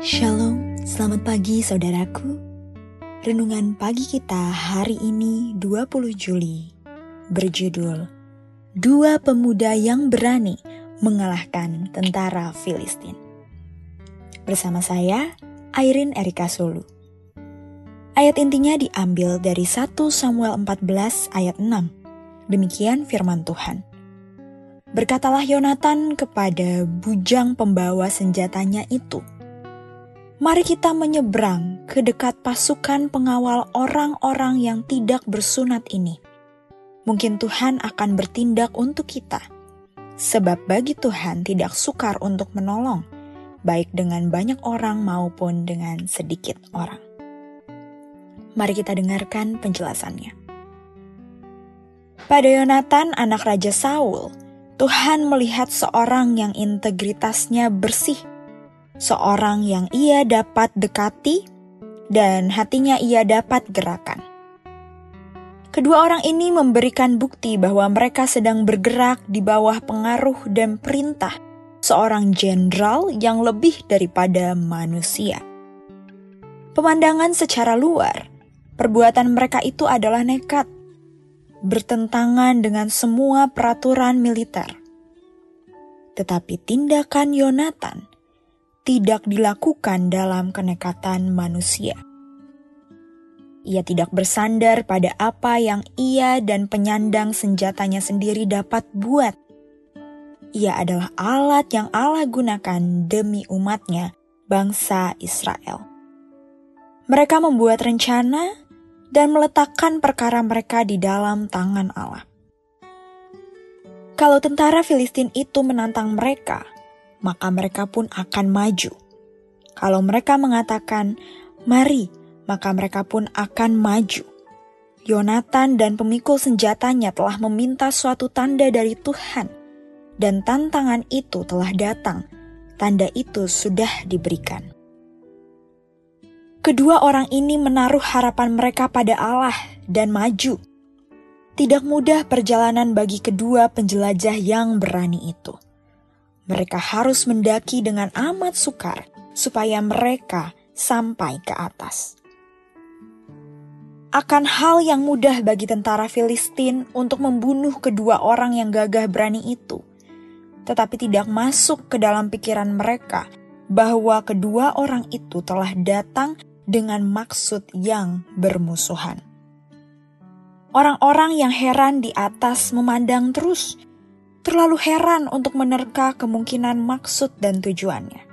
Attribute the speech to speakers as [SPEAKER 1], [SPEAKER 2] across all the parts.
[SPEAKER 1] Shalom, selamat pagi saudaraku. Renungan pagi kita hari ini 20 Juli berjudul Dua Pemuda yang Berani Mengalahkan Tentara Filistin. Bersama saya, Airin Erika Sulu. Ayat intinya diambil dari 1 Samuel 14 ayat 6. Demikian firman Tuhan. Berkatalah Yonatan kepada bujang pembawa senjatanya itu, Mari kita menyeberang ke dekat pasukan pengawal orang-orang yang tidak bersunat ini. Mungkin Tuhan akan bertindak untuk kita, sebab bagi Tuhan tidak sukar untuk menolong, baik dengan banyak orang maupun dengan sedikit orang. Mari kita dengarkan penjelasannya. Pada Yonatan, anak Raja Saul, Tuhan melihat seorang yang integritasnya bersih seorang yang ia dapat dekati dan hatinya ia dapat gerakan. Kedua orang ini memberikan bukti bahwa mereka sedang bergerak di bawah pengaruh dan perintah seorang jenderal yang lebih daripada manusia. Pemandangan secara luar, perbuatan mereka itu adalah nekat, bertentangan dengan semua peraturan militer. Tetapi tindakan Yonatan tidak dilakukan dalam kenekatan manusia. Ia tidak bersandar pada apa yang ia dan penyandang senjatanya sendiri dapat buat. Ia adalah alat yang Allah gunakan demi umatnya, bangsa Israel. Mereka membuat rencana dan meletakkan perkara mereka di dalam tangan Allah. Kalau tentara Filistin itu menantang mereka, maka mereka pun akan maju. Kalau mereka mengatakan, "Mari," maka mereka pun akan maju. Yonatan dan pemikul senjatanya telah meminta suatu tanda dari Tuhan, dan tantangan itu telah datang. Tanda itu sudah diberikan. Kedua orang ini menaruh harapan mereka pada Allah dan maju. Tidak mudah perjalanan bagi kedua penjelajah yang berani itu mereka harus mendaki dengan amat sukar supaya mereka sampai ke atas. Akan hal yang mudah bagi tentara Filistin untuk membunuh kedua orang yang gagah berani itu, tetapi tidak masuk ke dalam pikiran mereka bahwa kedua orang itu telah datang dengan maksud yang bermusuhan. Orang-orang yang heran di atas memandang terus terlalu heran untuk menerka kemungkinan maksud dan tujuannya.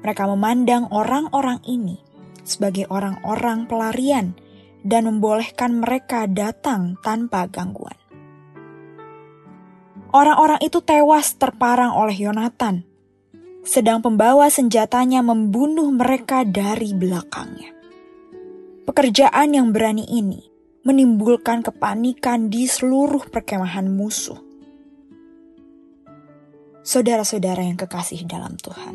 [SPEAKER 1] Mereka memandang orang-orang ini sebagai orang-orang pelarian dan membolehkan mereka datang tanpa gangguan. Orang-orang itu tewas terparang oleh Yonatan, sedang pembawa senjatanya membunuh mereka dari belakangnya. Pekerjaan yang berani ini menimbulkan kepanikan di seluruh perkemahan musuh saudara-saudara yang kekasih dalam Tuhan.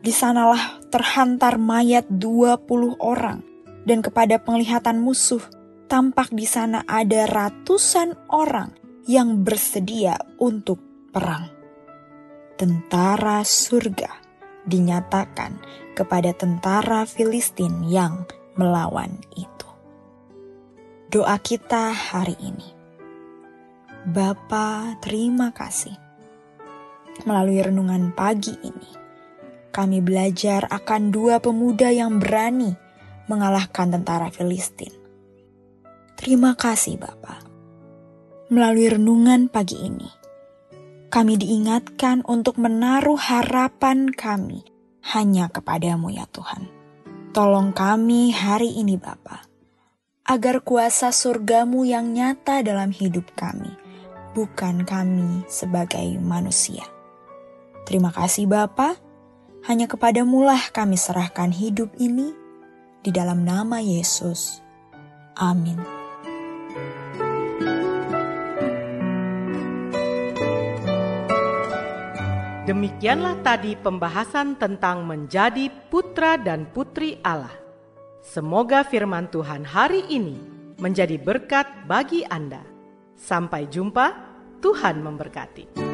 [SPEAKER 1] Di sanalah terhantar mayat 20 orang dan kepada penglihatan musuh tampak di sana ada ratusan orang yang bersedia untuk perang. Tentara surga dinyatakan kepada tentara Filistin yang melawan itu. Doa kita hari ini. Bapa, terima kasih melalui renungan pagi ini. Kami belajar akan dua pemuda yang berani mengalahkan tentara Filistin. Terima kasih Bapak. Melalui renungan pagi ini, kami diingatkan untuk menaruh harapan kami hanya kepadamu ya Tuhan. Tolong kami hari ini Bapak, agar kuasa surgamu yang nyata dalam hidup kami, bukan kami sebagai manusia. Terima kasih Bapa, hanya kepadamulah kami serahkan hidup ini, di dalam nama Yesus. Amin.
[SPEAKER 2] Demikianlah tadi pembahasan tentang menjadi putra dan putri Allah. Semoga firman Tuhan hari ini menjadi berkat bagi Anda. Sampai jumpa, Tuhan memberkati.